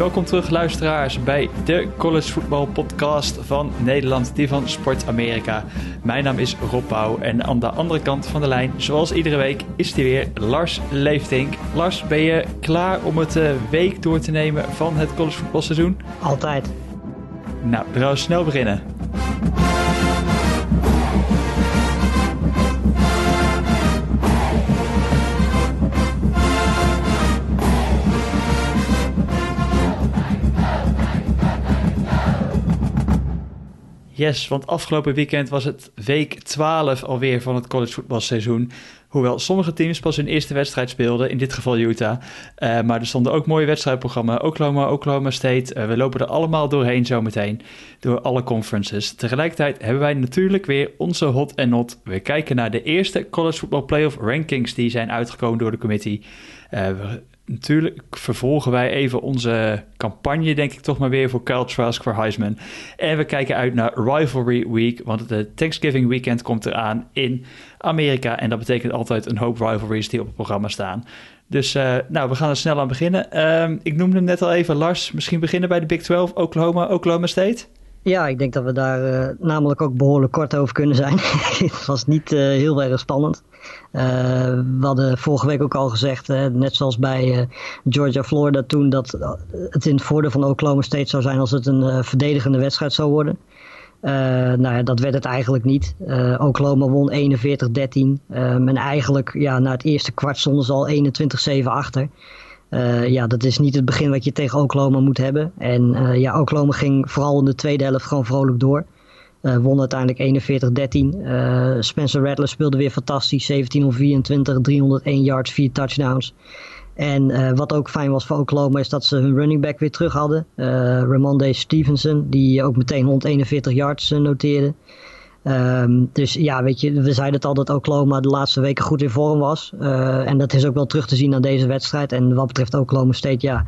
welkom terug luisteraars bij de College Football Podcast van Nederland, die van Sport Amerika. Mijn naam is Rob Pauw en aan de andere kant van de lijn, zoals iedere week, is die weer Lars Leeftink. Lars, ben je klaar om het uh, week door te nemen van het college voetbalseizoen? Altijd. Nou, we gaan snel beginnen. Yes, want afgelopen weekend was het week 12 alweer van het college voetbalseizoen. Hoewel sommige teams pas hun eerste wedstrijd speelden, in dit geval Utah. Uh, maar er stonden ook mooie wedstrijdprogramma. Oklahoma, Oklahoma State. Uh, we lopen er allemaal doorheen zometeen. Door alle conferences. Tegelijkertijd hebben wij natuurlijk weer onze hot en not. We kijken naar de eerste college football playoff rankings die zijn uitgekomen door de committee. Uh, natuurlijk vervolgen wij even onze campagne, denk ik toch maar weer voor Kyle Trask voor Heisman. En we kijken uit naar Rivalry Week, want de Thanksgiving weekend komt eraan in Amerika. En dat betekent altijd een hoop rivalries die op het programma staan. Dus uh, nou, we gaan er snel aan beginnen. Uh, ik noemde hem net al even, Lars. Misschien beginnen bij de Big 12, Oklahoma, Oklahoma State. Ja, ik denk dat we daar uh, namelijk ook behoorlijk kort over kunnen zijn. het was niet uh, heel erg spannend. Uh, we hadden vorige week ook al gezegd, net zoals bij Georgia Florida toen, dat het in het voordeel van Oklahoma State zou zijn als het een verdedigende wedstrijd zou worden. nou ja, dat werd het eigenlijk niet. Oklahoma won 41-13. Um, en eigenlijk ja, na het eerste kwart stonden ze al 21-7 achter. Uh, ja, dat is niet het begin wat je tegen Oklahoma moet hebben. En uh, ja, Oklahoma ging vooral in de tweede helft gewoon vrolijk door. Uh, won uiteindelijk 41-13. Spencer Rattler speelde weer fantastisch. 17 of 24, 301 yards, 4 touchdowns. En wat ook fijn was voor Oklahoma is dat ze hun running back weer terug hadden. Ramonde Stevenson, die ook meteen 141 yards noteerde. Um, dus ja, weet je, we zeiden het al dat Oklahoma de laatste weken goed in vorm was. Uh, en dat is ook wel terug te zien aan deze wedstrijd. En wat betreft Oklahoma State, ja,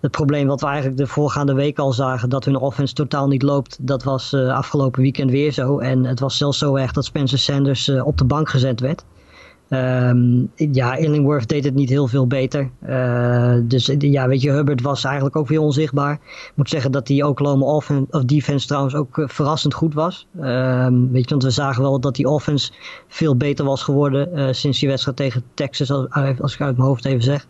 het probleem wat we eigenlijk de voorgaande week al zagen, dat hun offense totaal niet loopt, dat was uh, afgelopen weekend weer zo. En het was zelfs zo erg dat Spencer Sanders uh, op de bank gezet werd. Um, ja, Illingworth deed het niet heel veel beter. Uh, dus ja, weet je, Hubbard was eigenlijk ook weer onzichtbaar. Ik moet zeggen dat die Oklahoma offense, of defense trouwens ook uh, verrassend goed was. Um, weet je, want we zagen wel dat die offense veel beter was geworden uh, sinds die wedstrijd tegen Texas, als, als ik uit mijn hoofd even zeg.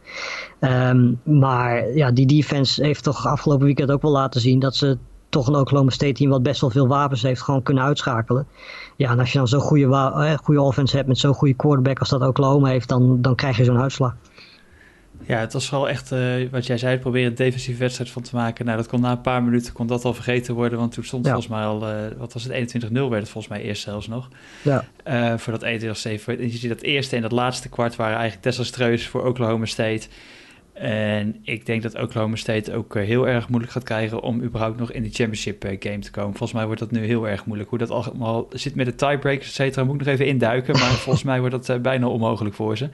Um, maar ja, die defense heeft toch afgelopen weekend ook wel laten zien dat ze toch een Oklahoma State team wat best wel veel wapens heeft gewoon kunnen uitschakelen. Ja, en als je dan zo'n goede, eh, goede offense hebt met zo'n goede quarterback als dat Oklahoma heeft, dan, dan krijg je zo'n uitslag. Ja, het was vooral echt, uh, wat jij zei, proberen een defensieve wedstrijd van te maken. Nou, dat kon na een paar minuten kon dat al vergeten worden, want toen stond ja. volgens mij al, uh, wat was het, 21-0 werd het volgens mij eerst zelfs nog. Ja. Uh, voor dat 21-7. En je ziet dat eerste en dat laatste kwart waren eigenlijk desastreus voor Oklahoma State. En ik denk dat Oklahoma State ook eh, heel erg moeilijk gaat krijgen om überhaupt nog in de championship eh, game te komen. Volgens mij wordt dat nu heel erg moeilijk. Hoe dat allemaal zit met de tiebreakers, et cetera, moet ik nog even induiken. Maar volgens mij wordt dat uh, bijna onmogelijk voor ze.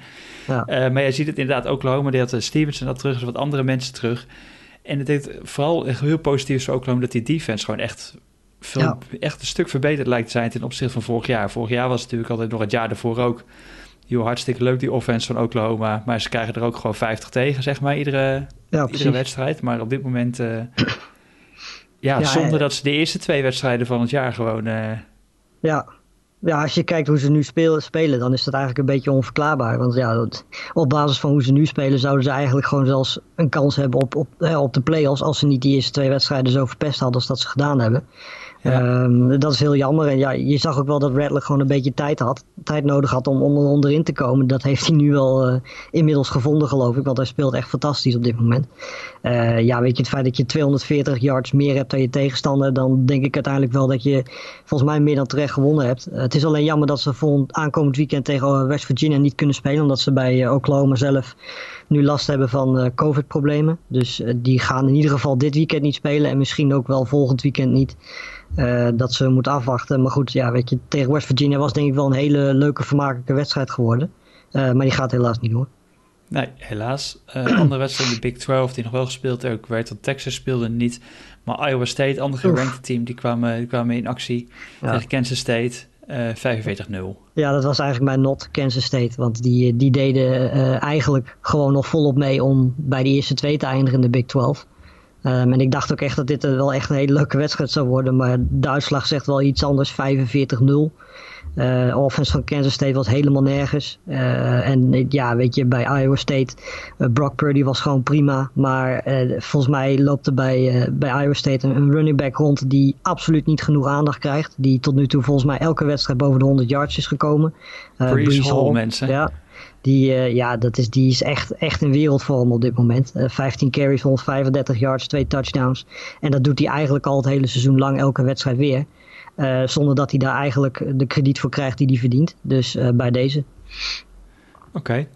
Ja. Uh, maar je ziet het inderdaad, Oklahoma, die had Stevenson dat terug, dus wat andere mensen terug. En het is vooral heel positief voor Oklahoma dat die defense gewoon echt, veel, ja. echt een stuk verbeterd lijkt te zijn ten opzichte van vorig jaar. Vorig jaar was het natuurlijk altijd nog het jaar daarvoor ook joh, hartstikke leuk die offense van Oklahoma. Maar ze krijgen er ook gewoon 50 tegen, zeg maar, iedere, ja, iedere wedstrijd. Maar op dit moment, uh, ja, ja, zonder dat ze de eerste twee wedstrijden van het jaar gewoon... Uh, ja. ja, als je kijkt hoe ze nu spelen, spelen, dan is dat eigenlijk een beetje onverklaarbaar. Want ja, op basis van hoe ze nu spelen, zouden ze eigenlijk gewoon zelfs een kans hebben op, op, op de play-offs... als ze niet die eerste twee wedstrijden zo verpest hadden als dat ze gedaan hebben. Um, dat is heel jammer. En ja, je zag ook wel dat Rattler gewoon een beetje tijd had. Tijd nodig had om, om onderin te komen. Dat heeft hij nu wel uh, inmiddels gevonden, geloof ik. Want hij speelt echt fantastisch op dit moment. Uh, ja, weet je, het feit dat je 240 yards meer hebt dan je tegenstander. Dan denk ik uiteindelijk wel dat je volgens mij meer dan terecht gewonnen hebt. Uh, het is alleen jammer dat ze volgend aankomend weekend tegen West Virginia niet kunnen spelen. Omdat ze bij Oklahoma zelf nu last hebben van COVID-problemen. Dus die gaan in ieder geval dit weekend niet spelen. En misschien ook wel volgend weekend niet. Uh, dat ze moeten afwachten. Maar goed, ja, weet je, tegen West Virginia was denk ik wel een hele leuke, vermakelijke wedstrijd geworden. Uh, maar die gaat helaas niet door. Nee, helaas. Uh, andere wedstrijd, de Big 12, die nog wel gespeeld ook werd. Want Texas speelde niet. Maar Iowa State, andere gerankte team, die kwamen, die kwamen in actie ja. tegen Kansas State. 45-0. Ja, dat was eigenlijk mijn not, Kansas State. Want die, die deden eigenlijk gewoon nog volop mee om bij de eerste twee te eindigen in de Big 12. Um, en ik dacht ook echt dat dit wel echt een hele leuke wedstrijd zou worden. Maar de uitslag zegt wel iets anders, 45-0. Uh, offense van Kansas State was helemaal nergens. Uh, en ja, weet je, bij Iowa State, uh, Brock Purdy was gewoon prima. Maar volgens mij loopt er bij, bij Iowa State een, een, running back rond die absoluut niet genoeg aandacht krijgt. Die tot nu toe volgens mij elke wedstrijd boven de 100 yards is gekomen. Breeze Hall, mensen. Ja, die, ja, dat is, die is echt, echt een wereldvorm op dit moment. 15 carries, 135 yards, twee touchdowns. En dat doet hij eigenlijk al het hele seizoen lang elke wedstrijd weer. Uh, zonder dat hij daar eigenlijk de krediet voor krijgt die hij verdient. Dus bij deze. Oké.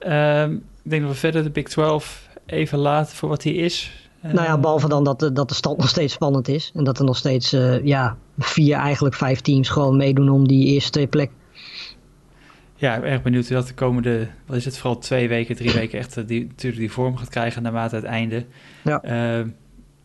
Okay. Uh, ik denk dat we verder de Big 12 even laten voor wat hij is. nou ja, behalve dan dat, dat de stand nog steeds spannend is. En dat er nog steeds ja, vier, eigenlijk vijf teams gewoon meedoen om die eerste twee plekken. Ja, erg benieuwd hoe dat de komende, wat is het, vooral twee weken, drie weken echt die, natuurlijk die vorm gaat krijgen naarmate het einde. Ja. Ehm,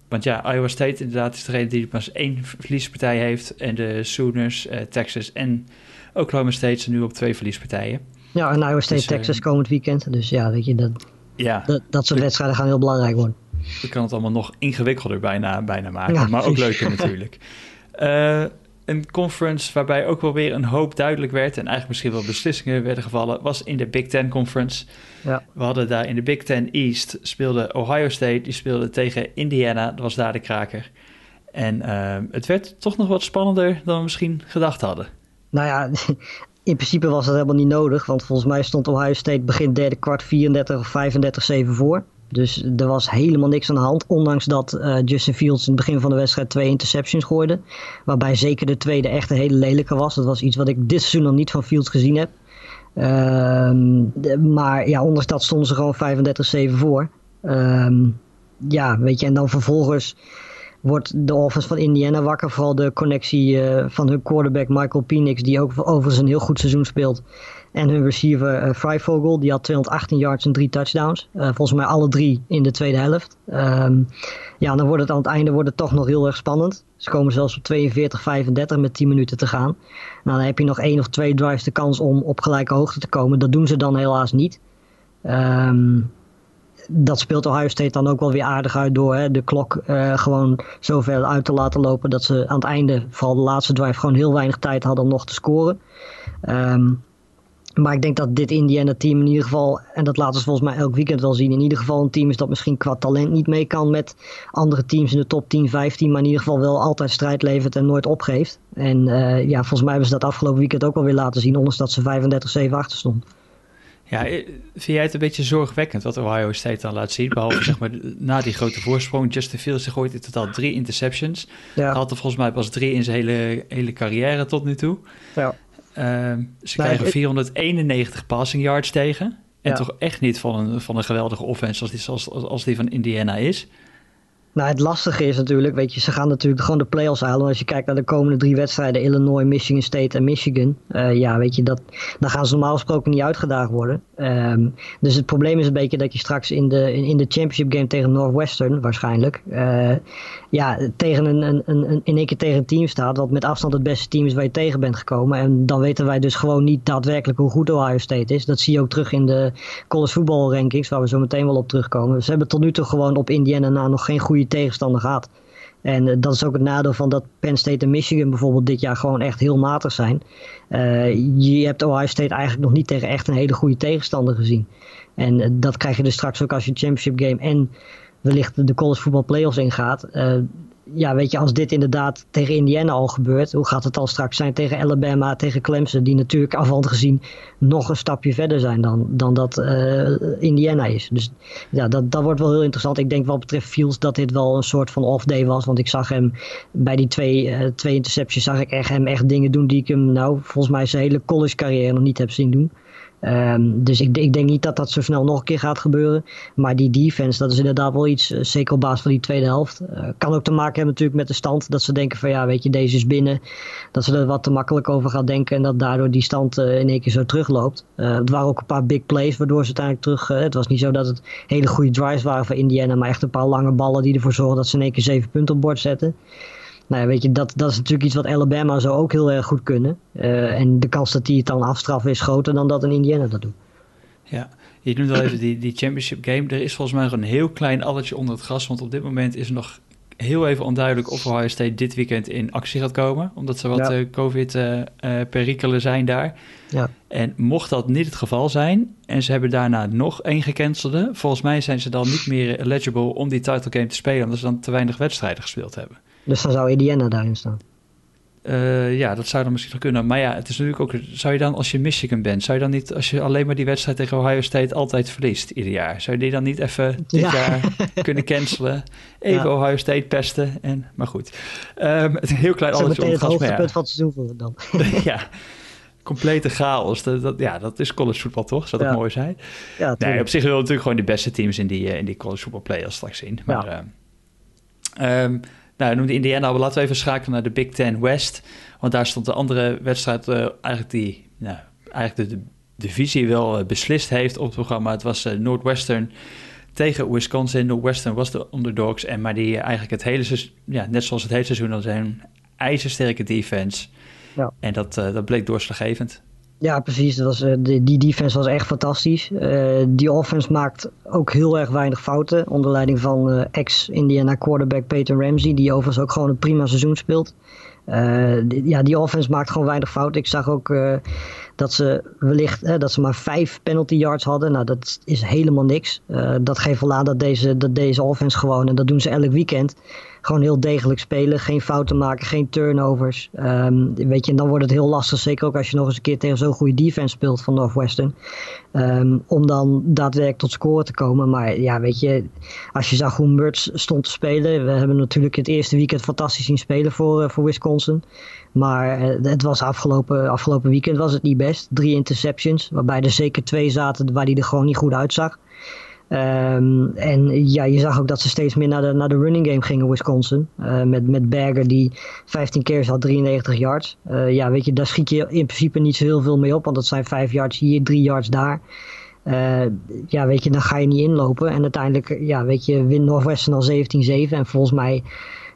want ja, Iowa State inderdaad is degene die pas één verliespartij heeft. En de Sooners, uh, Texas en Oklahoma State zijn nu op twee verliespartijen. Ja, en Iowa State, dus, Texas uh, komend weekend. Dus ja, weet je, dat, ja, dat, dat soort wedstrijden gaan heel belangrijk worden. Je kan het allemaal nog ingewikkelder bijna, bijna maken, maar ook leuker natuurlijk. Een conference waarbij ook wel weer een hoop duidelijk werd... en eigenlijk misschien wel beslissingen werden gevallen... was in de Big Ten Conference. Ja. We hadden daar in de Big Ten East speelde Ohio State... die speelde tegen Indiana, dat was daar de kraker. En uh, het werd toch nog wat spannender dan we misschien gedacht hadden. Nou ja, in principe was dat helemaal niet nodig... want volgens mij stond Ohio State begin derde kwart 34 of 35-7 voor... Dus er was helemaal niks aan de hand. Ondanks dat uh, Justin Fields in het begin van de wedstrijd twee interceptions gooide. Waarbij zeker de tweede echt een hele lelijke was. Dat was iets wat ik dit seizoen nog niet van Fields gezien heb. Uh, maar ja, ondanks dat stonden ze gewoon 35-7 voor. Uh, ja, weet je, en dan vervolgens wordt de offense van Indiana wakker. Vooral de connectie uh, van hun quarterback Michael Penix, die ook overigens een heel goed seizoen speelt. En hun receiver uh, die had 218 yards en drie touchdowns. Uh, volgens mij alle drie in de tweede helft. Um, ja, dan wordt het aan het einde wordt het toch nog heel erg spannend. Ze komen zelfs op 42-35 met 10 minuten te gaan. Nou, dan heb je nog één of twee drives de kans om op gelijke hoogte te komen. Dat doen ze dan helaas niet. Um, dat speelt Ohio State dan ook wel weer aardig uit door hè, de klok uh, gewoon zo ver uit te laten lopen dat ze aan het einde, vooral de laatste drive, gewoon heel weinig tijd hadden om nog te scoren. Um, maar ik denk dat dit Indiana-team in ieder geval, en dat laten ze volgens mij elk weekend wel zien, in ieder geval een team is dat misschien qua talent niet mee kan met andere teams in de top 10, 15, maar in ieder geval wel altijd strijd levert en nooit opgeeft. En uh, ja, volgens mij hebben ze dat afgelopen weekend ook wel weer laten zien, ondanks dat ze 35-7 achter stond. Ja, eh, vind jij het een beetje zorgwekkend wat Ohio State dan laat zien? Behalve zeg maar na die grote voorsprong. Justin Fields gooit in totaal drie interceptions. Ja. Had er volgens mij pas drie in zijn hele, hele carrière tot nu toe. Ja. Uh, ze krijgen 491 passing yards tegen. En toch echt niet van een, van een geweldige offense als die, als, als die van Indiana is. Nou, het lastige is natuurlijk, weet je, ze gaan natuurlijk gewoon de playoffs halen. Als je kijkt naar de komende drie wedstrijden, Illinois, Michigan State en Michigan. Uh, ja, weet je, dat, dan gaan ze normaal gesproken niet uitgedaagd worden. Um, dus het probleem is een beetje dat je straks in de, in, de championship game tegen Northwestern waarschijnlijk. Uh, ja, tegen een, een, een, in één keer tegen een team staat. Wat met afstand het beste team is waar je tegen bent gekomen. En dan weten wij dus gewoon niet daadwerkelijk hoe goed Ohio State is. Dat zie je ook terug in de college football rankings, waar we zo meteen wel op terugkomen. Ze hebben tot nu toe gewoon op Indiana na nog geen goede tegenstander gehad. En uh, dat is ook het nadeel van dat Penn State en Michigan bijvoorbeeld dit jaar gewoon echt heel matig zijn. Uh, je hebt Ohio State eigenlijk nog niet tegen echt een hele goede tegenstander gezien. En uh, dat krijg je dus straks ook als je championship game en wellicht de college football playoffs ingaat ja, weet je, als dit inderdaad tegen Indiana al gebeurt, hoe gaat het dan straks zijn tegen Alabama, tegen Clemson, die natuurlijk afhand gezien nog een stapje verder zijn dan, dan dat uh, Indiana is. Dus ja, dat, dat wordt wel heel interessant. Ik denk wat betreft Fields dat dit wel een soort van off-day was, want ik zag hem bij die twee, uh, twee intercepties, zag ik echt, hem echt dingen doen die ik hem nou volgens mij zijn hele college carrière nog niet heb zien doen. Um, dus ik, ik, denk niet dat dat zo snel nog een keer gaat gebeuren. Maar die defense, dat is inderdaad wel iets, uh, zeker op basis van die tweede helft. Uh, kan ook te maken hebben natuurlijk met de stand. Dat ze denken van ja, weet je, deze is binnen. Dat ze er wat te makkelijk over gaan denken. En dat daardoor die stand uh, in één keer zo terugloopt. het waren ook een paar big plays waardoor ze uiteindelijk terug... het was niet zo dat het hele goede drives waren voor Indiana. Maar echt een paar lange ballen die ervoor zorgen dat ze in één keer zeven punten op bord zetten nou ja, weet je, dat, dat is natuurlijk iets wat Alabama zo ook heel erg goed kunnen. Uh, en de kans dat die het dan afstraffen is groter dan dat een Indiana dat doet. Ja, je noemt al even die, die championship game. Er is volgens mij nog een heel klein alletje onder het gras. Want op dit moment is er nog heel even onduidelijk of Ohio State dit weekend in actie gaat komen. Omdat ze wat ja. COVID-perikelen uh, zijn daar. Ja. En mocht dat niet het geval zijn en ze hebben daarna nog één gecancelde... volgens mij zijn ze dan niet meer eligible om die title game te spelen... omdat ze dan te weinig wedstrijden gespeeld hebben. Dus dan zou Indiana daarin staan? Uh, ja, dat zou dan misschien nog kunnen. Maar ja, het is natuurlijk ook. Zou je dan, als je Michigan bent, zou je dan niet, als je alleen maar die wedstrijd tegen Ohio State altijd verliest ieder jaar, zou je die dan niet even dit ja. jaar kunnen cancelen? Even ja. Ohio State pesten. En, maar goed, um, het een heel klein alles. Het het hoogtepunt ja. van het seizoen voor dan. ja, complete chaos. Dat, dat, ja, dat is college voetbal toch? Zou dat mooi zijn? Ja, nee, op zich wil natuurlijk gewoon de beste teams in die, in die college voetbal playoffs straks zien. Maar, ja. Um, nou, noemde Indiana, laten we even schakelen naar de Big Ten West. Want daar stond de andere wedstrijd uh, eigenlijk die nou, eigenlijk de, de divisie wel uh, beslist heeft op het programma. Het was uh, Northwestern tegen Wisconsin. Northwestern was de underdogs. En maar die eigenlijk het hele seizoen, ja, net zoals het hele seizoen al zijn, ijzersterke defense. Ja. En dat, dat bleek doorslaggevend. Ja, precies. Dat was, die, die defense was echt fantastisch. Uh, die offense maakt ook heel erg weinig fouten. Onder leiding van uh, ex-Indiana quarterback Peyton Ramsey. Die overigens ook gewoon een prima seizoen speelt. Ja, die offense maakt gewoon weinig fouten. Ik zag ook dat ze wellicht dat ze maar vijf penalty yards hadden. Nou, dat is helemaal niks. dat geeft wel aan dat deze, dat deze offense gewoon, en dat doen ze elk weekend, gewoon heel degelijk spelen. Geen fouten maken, geen turnovers. Um, weet je, en dan wordt het heel lastig, zeker ook als je nog eens een keer tegen zo'n goede defense speelt van Northwestern. Um, om dan daadwerkelijk tot scoren te komen. Maar ja, weet je, als je zag hoe Murts stond te spelen. We hebben natuurlijk het eerste weekend fantastisch zien spelen voor, uh, voor Wisconsin. Maar uh, het was afgelopen, afgelopen weekend was het niet best. Drie interceptions, waarbij er zeker twee zaten waar hij er gewoon niet goed uitzag. Um, en ja, je zag ook dat ze steeds meer naar de, naar de running game gingen, Wisconsin. Uh, met, met Berger die 15 keer had 93 yards. Uh, ja, weet je, daar schiet je in principe niet zo heel veel mee op, want dat zijn 5 yards hier, 3 yards daar. Uh, ja, weet je, dan ga je niet inlopen. En uiteindelijk, ja, weet je, wint Northwestern al 17-7. En volgens mij,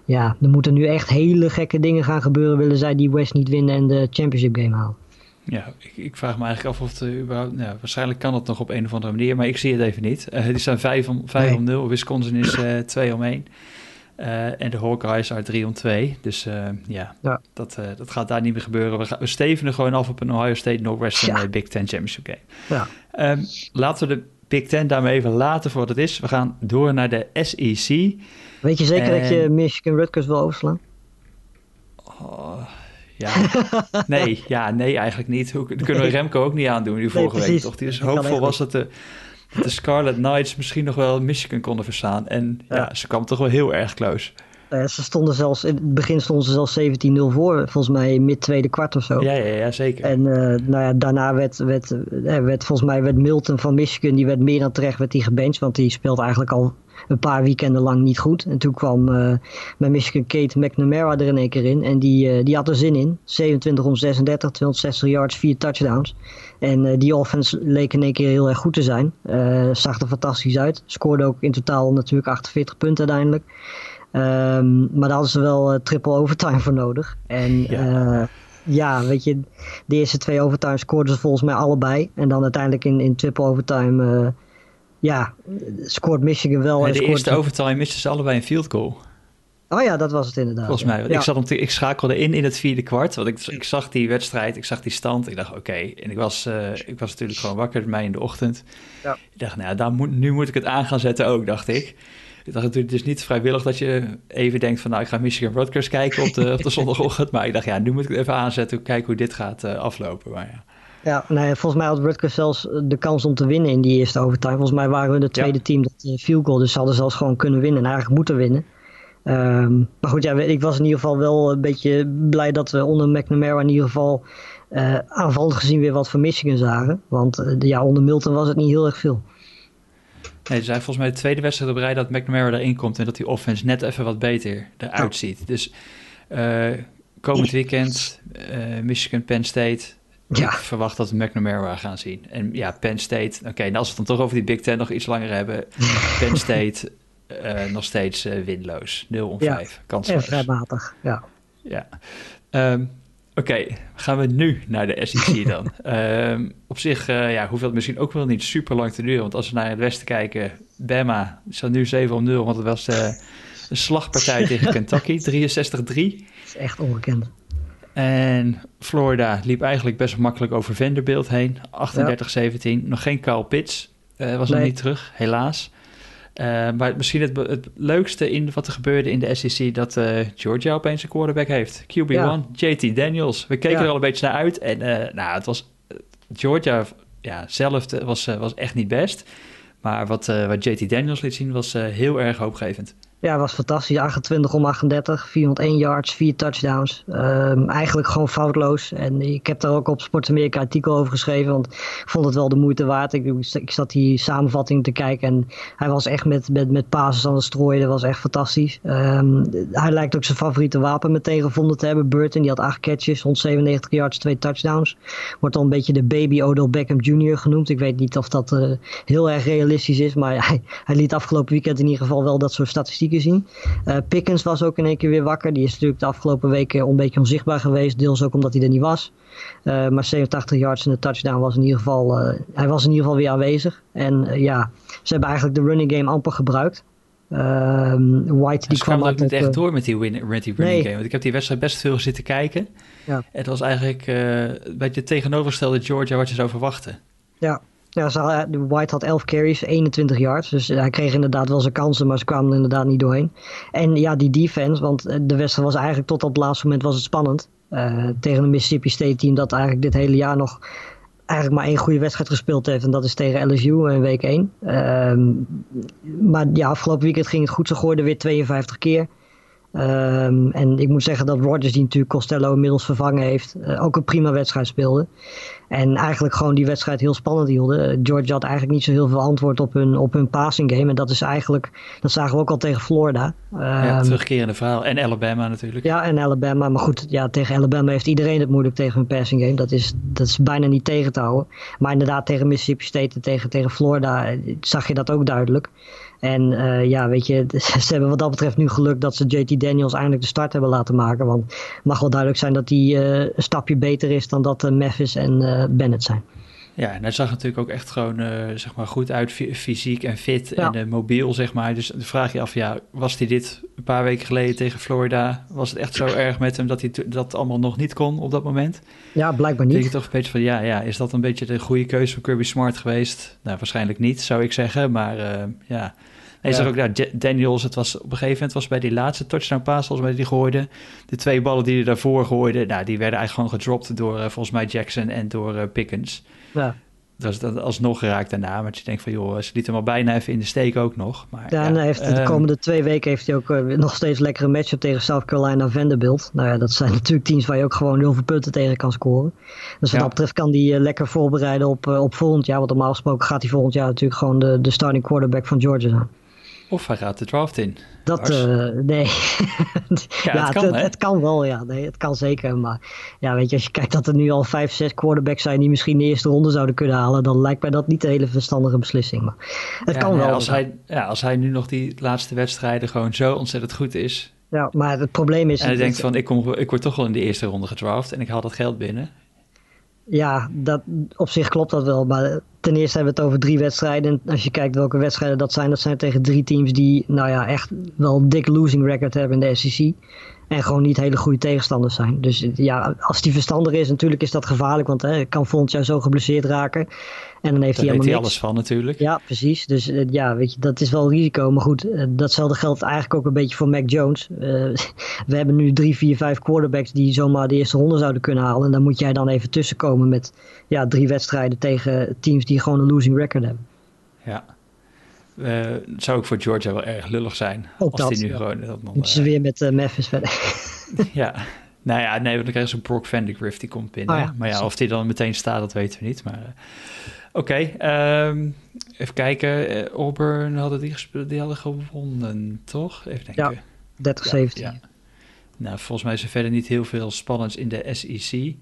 ja, er moeten nu echt hele gekke dingen gaan gebeuren. Willen zij die West niet winnen en de championship game halen. Ja, ik, ik, vraag me eigenlijk af of het überhaupt... Nou, waarschijnlijk kan het nog op een of andere manier, maar ik zie het even niet. Uh, die staan 5 om, 5 nee. om 0, Wisconsin is uh, 2 om 1. Uh, en de Hawkeyes are 3 om 2. Dus ja, ja. Dat, dat gaat daar niet meer gebeuren. We, gaan, we stevenen gewoon af op een Ohio State Northwestern ja. Big Ten Championship game. Ja. Um, laten we de Big Ten daarmee even laten voor wat het is. We gaan door naar de SEC. Weet je zeker en... dat je Michigan Rutgers wil overslaan? Oh, ja, nee, ja, nee, eigenlijk niet. Hoe, dat kunnen we Remco ook niet aandoen, die vorige nee, week toch? Die is hoopvol was dat de, de Scarlet Knights misschien nog wel Michigan konden verstaan. En ja, ja ze kwam toch wel heel erg close. Uh, ze stonden zelfs, in het begin stonden ze zelfs 17-0 voor, volgens mij mid tweede kwart of zo. Ja, ja, ja zeker. En uh, nou ja, daarna werd, werd, werd, volgens mij werd Milton van Michigan, die werd meer dan terecht werd die gebenched, want die speelt eigenlijk al een paar weekenden lang niet goed. En toen kwam uh, bij Michigan Kate McNamara er in één keer in. En die, uh, die had er zin in. 27 om 36, 260 yards, 4 touchdowns. En uh, die offense leek in één keer heel erg goed te zijn. zag er fantastisch uit. Scoorde ook in totaal natuurlijk 48 punten uiteindelijk. Um, maar daar hadden ze wel triple overtime voor nodig. En ja. ja. weet je, de eerste twee overtime scoorden ze volgens mij allebei. En dan uiteindelijk in, in triple overtime ja, scoort Michigan wel. Ja, de scoort eerste overtime misten ze allebei een field goal. Oh ja, dat was het inderdaad. Volgens mij. Ja. Ik, zat om te, ik schakelde in in het vierde kwart. Want ik, ik zag die wedstrijd, ik zag die stand. Ik dacht, oké. Okay. En ik was, uh, ik was natuurlijk gewoon wakker mij in de ochtend. Ja. Ik dacht, nou, daar moet, nu moet ik het aan gaan zetten ook, dacht ik. Ik dacht natuurlijk, het is niet vrijwillig dat je even denkt van... nou, ik ga Michigan Rutgers kijken op de, op de zondagochtend. Maar ik dacht, ja, nu moet ik het even aanzetten. Kijken hoe dit gaat uh, aflopen. Maar ja. Ja, nee, volgens mij had Rutgers zelfs de kans om te winnen in die eerste overtime. Volgens mij waren we de tweede ja. team dat uh, field goal, dus ze hadden zelfs gewoon kunnen winnen en eigenlijk moeten winnen. Um, maar goed, ja, ik was in ieder geval wel een beetje blij dat we onder McNamara in ieder geval uh, aanvallend gezien weer wat van Michigan zagen. Want uh, ja, onder Milton was het niet heel erg veel. Nee, ze zijn volgens mij de tweede wedstrijd op rij dat McNamara erin komt en dat die offense net even wat beter eruit ziet. Dus komend weekend Michigan, Penn State, ja. Ik verwacht dat we McNamara gaan zien. En ja, Penn State. Oké, okay, als we het dan toch over die Big Ten nog iets langer hebben. Penn State uh, nog steeds uh, winloos. 0 om 5. Ja, Kansloos. vrijmatig, ja. Ja. Um, Oké, gaan we nu naar de SEC dan. Ehm, op zich uh, ja, hoeft het misschien ook wel niet super lang te duren. Want als we naar het westen kijken, Bama staat nu 7 om 0. Want het was een slagpartij tegen Kentucky, 63-3. Dat is echt ongekend. En Florida liep eigenlijk best makkelijk over Vanderbilt heen. 38-17. Nog geen Carl Pitts. Uh, was nog niet terug, helaas. Uh, maar misschien het, het, leukste in wat er gebeurde in de SEC... dat uh, Georgia opeens een quarterback heeft. QB1, JT Daniels. We keken er al een beetje naar uit. En nou, het was... Georgia ja, zelf was, was echt niet best. Maar wat, wat JT Daniels liet zien was heel erg hoopgevend. Ja, was fantastisch. 28 om 38, 401 yards, 4 touchdowns. Um, eigenlijk gewoon foutloos. En ik heb daar ook op Sport Amerika artikel over geschreven, want ik vond het wel de moeite waard. Ik, ik zat die samenvatting te kijken en hij was echt met, met, met passes aan het strooien. Dat was echt fantastisch. Um, hij lijkt ook zijn favoriete wapen meteen gevonden te hebben. Burton, die had 8 catches, 197 yards, 2 touchdowns. Wordt al een beetje de baby Odell Beckham Jr. genoemd. Ik weet niet of dat uh, heel erg realistisch is, maar hij, hij liet afgelopen weekend in ieder geval wel dat soort statistieken zien. Uh, Pickens was ook in één keer weer wakker. Die is natuurlijk de afgelopen weken een beetje onzichtbaar geweest. Deels ook omdat hij er niet was. Uh, maar 87 yards en de touchdown was in ieder geval, uh, hij was in ieder geval weer aanwezig. En ja, ze hebben eigenlijk de running game amper gebruikt. Ehm, White die kwam ook niet echt door met die, win, met die running game. Want ik heb die wedstrijd best veel zitten kijken. Ja. Het was eigenlijk een beetje tegenovergestelde Georgia wat je zou verwachten. Ja, ja, White had 11 carries, 21 yards. Dus hij kreeg inderdaad wel zijn kansen, maar ze kwamen er inderdaad niet doorheen. En ja, die defense, want eh, de wedstrijd was eigenlijk tot op het laatste moment was het spannend. Tegen een Mississippi State team dat eigenlijk dit hele jaar nog eigenlijk maar één goede wedstrijd gespeeld heeft. En dat is tegen LSU in week 1. Uh, ehm, maar ja, afgelopen weekend ging het goed. Ze gooiden weer 52 keer. Um, en ik moet zeggen dat Rodgers, die natuurlijk Costello inmiddels vervangen heeft, uh, ook een prima wedstrijd speelde. En eigenlijk gewoon die wedstrijd heel spannend hielden. Uh, Georgia had eigenlijk niet zo heel veel antwoord op hun, op hun passing game. En dat is eigenlijk, dat zagen we ook al tegen Florida. Um, ja, terugkerende verhaal. En Alabama natuurlijk. Ja, en Alabama. Maar goed, ja, tegen Alabama heeft iedereen het moeilijk tegen hun passing game. Dat is, dat is bijna niet tegen te houden. Maar inderdaad tegen Mississippi State en tegen, tegen Florida eh, zag je dat ook duidelijk. En uh, ja, weet je, ze hebben wat dat betreft nu geluk dat ze JT Daniels eindelijk de start hebben laten maken. Want het mag wel duidelijk zijn dat hij uh, een stapje beter is dan dat uh, Memphis en Bennett zijn. Ja, en hij zag natuurlijk ook echt gewoon zeg maar goed uit, fysiek en fit ja. en mobiel, zeg maar. Dus dan vraag je af, ja, was hij dit een paar weken geleden tegen Florida? Was het echt zo erg met hem dat hij dat allemaal nog niet kon op dat moment? Ja, blijkbaar niet. Denk je toch een beetje van, ja, ja, is dat een beetje de goede keuze van Kirby Smart geweest? Nou, waarschijnlijk niet, zou ik zeggen, maar ja... Hij ja. zag ook, nou, Daniels, het was op een gegeven moment was bij die laatste touchdown pass, volgens mij die gooide. De twee ballen die hij daarvoor gooide, nou, die werden eigenlijk gewoon gedropt door uh, volgens mij Jackson en door uh, Pickens. Ja. Dat is dat alsnog geraakt daarna. Maar je denkt van, joh, ze liet hem al bijna even in de steek ook nog. Maar, ja, ja heeft, de ehm, komende twee weken heeft hij ook uh, nog steeds lekkere matchup tegen South Carolina Vanderbilt. Nou ja, dat zijn natuurlijk teams waar je ook gewoon heel veel punten tegen kan scoren. Dus wat ja. dat betreft kan hij lekker voorbereiden op, op volgend jaar. Want normaal gesproken gaat hij volgend jaar natuurlijk gewoon de, de starting quarterback van Georgia zijn. Of hij gaat de draft in. Dat, uh, nee. ja, het, kan, het, het, kan wel, ja. Nee, het kan zeker. Maar ja, weet je, als je kijkt dat er nu al vijf, zes quarterbacks zijn die misschien de eerste ronde zouden kunnen halen, dan lijkt mij dat niet een hele verstandige beslissing. Maar het kan wel. Als hij, ja, als hij nu nog die laatste wedstrijden gewoon zo ontzettend goed is. Ja, maar het probleem is... En hij denkt van, ik, kom, ik word toch wel in de eerste ronde gedraft en ik haal dat geld binnen. Ja, dat, op zich klopt dat wel. Maar ten eerste hebben we het over drie wedstrijden. En als je kijkt welke wedstrijden dat zijn, dat zijn tegen drie teams die nou ja, echt wel een dik losing record hebben in de SEC. En gewoon niet hele goede tegenstanders zijn. Dus ja, als die verstandig is, natuurlijk is dat gevaarlijk. Want hij kan volgend jaar zo geblesseerd raken. En dan heeft Daar hij helemaal alles van natuurlijk. Ja, precies. Dus uh, ja, weet je, dat is wel risico. Maar goed, uh, datzelfde geldt eigenlijk ook een beetje voor Mac Jones. Uh, we hebben nu drie, vier, vijf quarterbacks die zomaar de eerste ronde zouden kunnen halen. En dan moet jij dan even tussenkomen met ja, drie wedstrijden tegen teams die gewoon een losing record hebben. Ja. Zou ook voor Georgia wel erg lullig zijn. Ook als dat, die nu ja. gewoon... Dat Moeten ze weer met Memphis verder. ja, nou ja, nee, dan krijgen ze een Brock Vandegrift, die komt binnen. Oh ja, maar ja, of die dan meteen staat, dat weten we niet. Maar Oké, okay, um, even kijken. Uh, Auburn hadden die gespeeld, die hadden gewonnen, toch? Even denken. Ja, 30-17. Ja, Nou, volgens mij is er verder niet heel veel spannends in de SEC. Uh,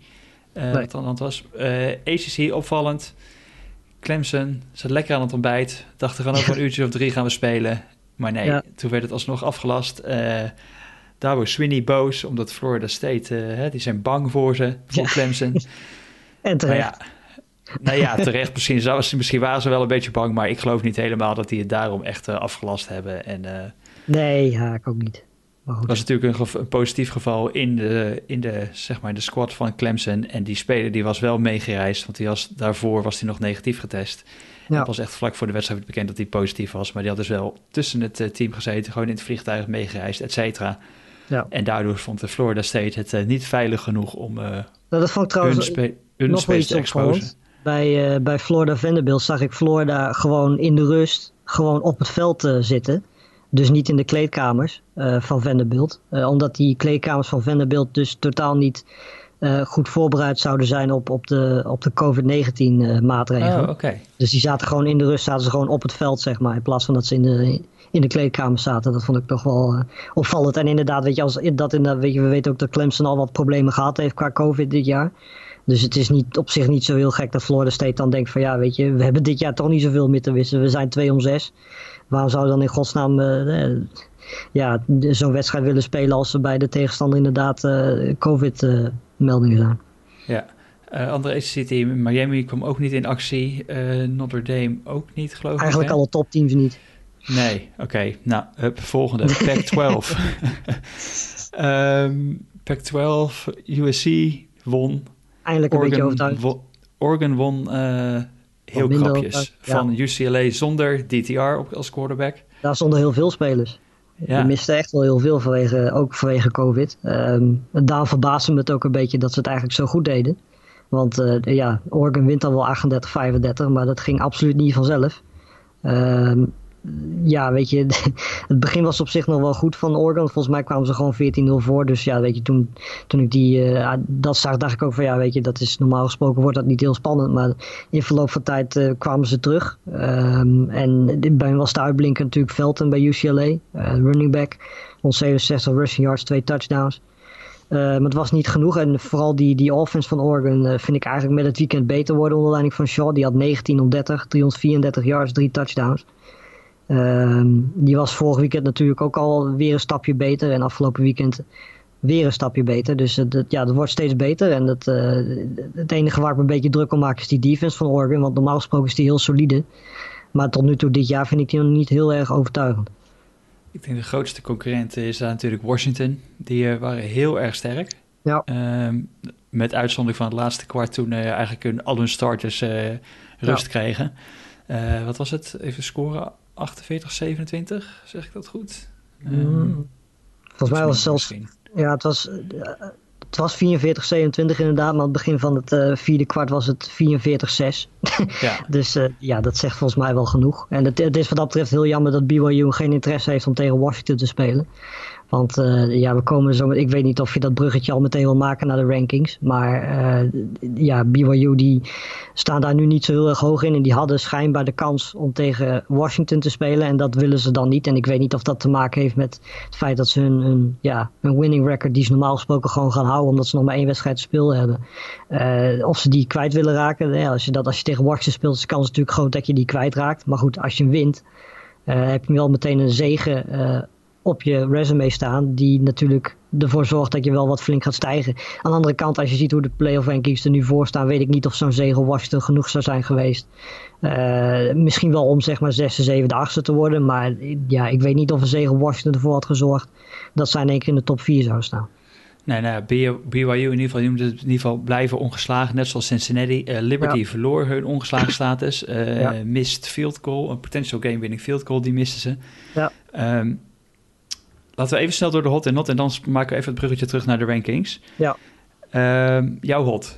nee. Wat dan was. Uh, ACC opvallend. Clemson zat lekker aan het ontbijt. Dachten gewoon over een uurtje of drie gaan we spelen. Maar nee, ja. toen werd het alsnog afgelast. daar wordt Sweeney boos, omdat Florida State, hè, die zijn bang voor ze, voor Clemson. en terecht. ja, nou ja, terecht. Misschien, misschien waren ze wel een beetje bang, maar ik geloof niet helemaal dat die het daarom echt afgelast hebben. En, nee, ja, ik ook niet. Het was natuurlijk een, een, positief geval in de, in de, zeg maar, de squad van Clemson. En die speler die was wel meegereisd, want die was, daarvoor was hij nog negatief getest. Ja. Het was echt vlak voor de wedstrijd bekend dat hij positief was. Maar die had dus wel tussen het eh, team gezeten, gewoon in het vliegtuig meegereisd, et cetera. Ja. En daardoor vond de Florida State het uh, niet veilig genoeg om uh, nou, dat vond ik trouwens hun, hun nog te exposen. Bij, uh, bij Florida Vanderbilt zag ik Florida gewoon in de rust gewoon op het veld zitten. Dus niet in de kleedkamers uh, van Vanderbilt. Uh, omdat die kleedkamers van Vanderbilt dus totaal niet uh, goed voorbereid zouden zijn op, op de, op de COVID-19 maatregelen. Oh, Dus die zaten gewoon in de rust, zaten ze gewoon op het veld, zeg maar. In plaats van dat ze in de, in de kleedkamers zaten. Dat vond ik toch wel opvallend. En inderdaad, weet je, als, dat in, weet je, we weten ook dat Clemson al wat problemen gehad heeft qua COVID dit jaar. Dus het is niet, op zich niet zo heel gek dat Florida State dan denkt van ja, weet je, we hebben dit jaar toch niet zoveel meer te wissen. We zijn 2 om 6 waarom zou dan in godsnaam uh, ja, zo'n wedstrijd willen spelen als er bij de tegenstander inderdaad uh, COVID-meldingen zijn? Ja. Uh, andere City Miami kwam ook niet in actie. Notre Dame ook niet, geloof ik. Eigenlijk alle topteams niet. Nee, oké. Nou, hup, volgende. Pac-12. um, Pac-12, USC won. Eindelijk een Oregon, beetje overtuigd. Oregon won heel krapjes. Van UCLA zonder DTR als quarterback. Ja, zonder heel veel spelers. Ja. We misten echt wel heel veel, vanwege, ook vanwege COVID. Um, daarom verbaasde me het ook een beetje dat ze het eigenlijk zo goed deden. Want uh, ja, Oregon wint dan wel 38-35, maar dat ging absoluut niet vanzelf. Um, ja, weet je, het begin was op zich nog wel goed van Oregon. Volgens mij kwamen ze gewoon 14-0 voor. Dus ja, weet je, toen, toen ik die, uh, dat zag, dacht ik ook van ja, weet je, dat is normaal gesproken wordt dat niet heel spannend. Maar in verloop van tijd uh, kwamen ze terug. Um, en bij mij was de uitblinker natuurlijk Felton bij UCLA, eh, running back. 167 rushing yards, twee touchdowns. maar het was niet genoeg. En vooral die, die offense van Oregon vind ik eigenlijk met het weekend beter worden onder leiding van Shaw. Die had 19 om 30, 334 yards, drie touchdowns. Um, die was vorig weekend natuurlijk ook al weer een stapje beter. En afgelopen weekend weer een stapje beter. Dus het, ja, dat wordt steeds beter. En het, uh, het enige waar ik me een beetje druk om maak is die defense van Oregon. Want normaal gesproken is die heel solide. Maar tot nu toe dit jaar vind ik die nog niet heel erg overtuigend. Ik denk de grootste concurrent is daar natuurlijk Washington. Die uh, waren heel erg sterk. Ja. Um, met uitzondering van het laatste kwart toen uh, eigenlijk hun, al hun starters rust ja. kregen. wat was het? Even scoren. 48, 27, zeg ik dat goed? Mm. Volgens mij was het zelfs... Ja, het was, het was 44, 27 inderdaad, maar aan het begin van het uh, vierde kwart was het 44, 6. ja. dus uh, ja, dat zegt volgens mij wel genoeg. En het, het, is wat dat betreft heel jammer dat BYU geen interesse heeft om tegen Washington te spelen. Want uh, ja, we komen zo. Ik weet niet of je dat bruggetje al meteen wil maken naar de rankings. Maar uh, ja, BYU die staan daar nu niet zo heel erg hoog in. En die hadden schijnbaar de kans om tegen Washington te spelen. En dat willen ze dan niet. En ik weet niet of dat te maken heeft met het feit dat ze hun, ja, hun winning record, die ze normaal gesproken gewoon gaan houden. Omdat ze nog maar één wedstrijd te hebben. Uh, of ze die kwijt willen raken. Als, je dat, als je tegen Washington speelt, is de kans natuurlijk groot dat je die kwijtraakt. Maar goed, als je wint, heb je wel meteen een zegen op je resume staan, die natuurlijk ervoor zorgt dat je wel wat flink gaat stijgen. Aan de andere kant, als je ziet hoe de playoff rankings er nu voor staan, weet ik niet of zo'n zege Washington genoeg zou zijn geweest. Uh, misschien wel om zeg maar 6, 7, 8 te worden, maar ja, ik weet niet of een zege Washington ervoor had gezorgd dat zij in één keer in de top 4 zou staan. Nee, nou, BYU in ieder geval, je moet in ieder geval blijven ongeslagen, net zoals Cincinnati. Uh, Liberty ja. verloor hun ongeslagen status, uh, ja. mist field goal, een potential game winning field goal, die misten ze. Ja. Um, Laten we even snel door de hot en not en dan maken we even het bruggetje terug naar de rankings. Ja. Uh, jouw hot?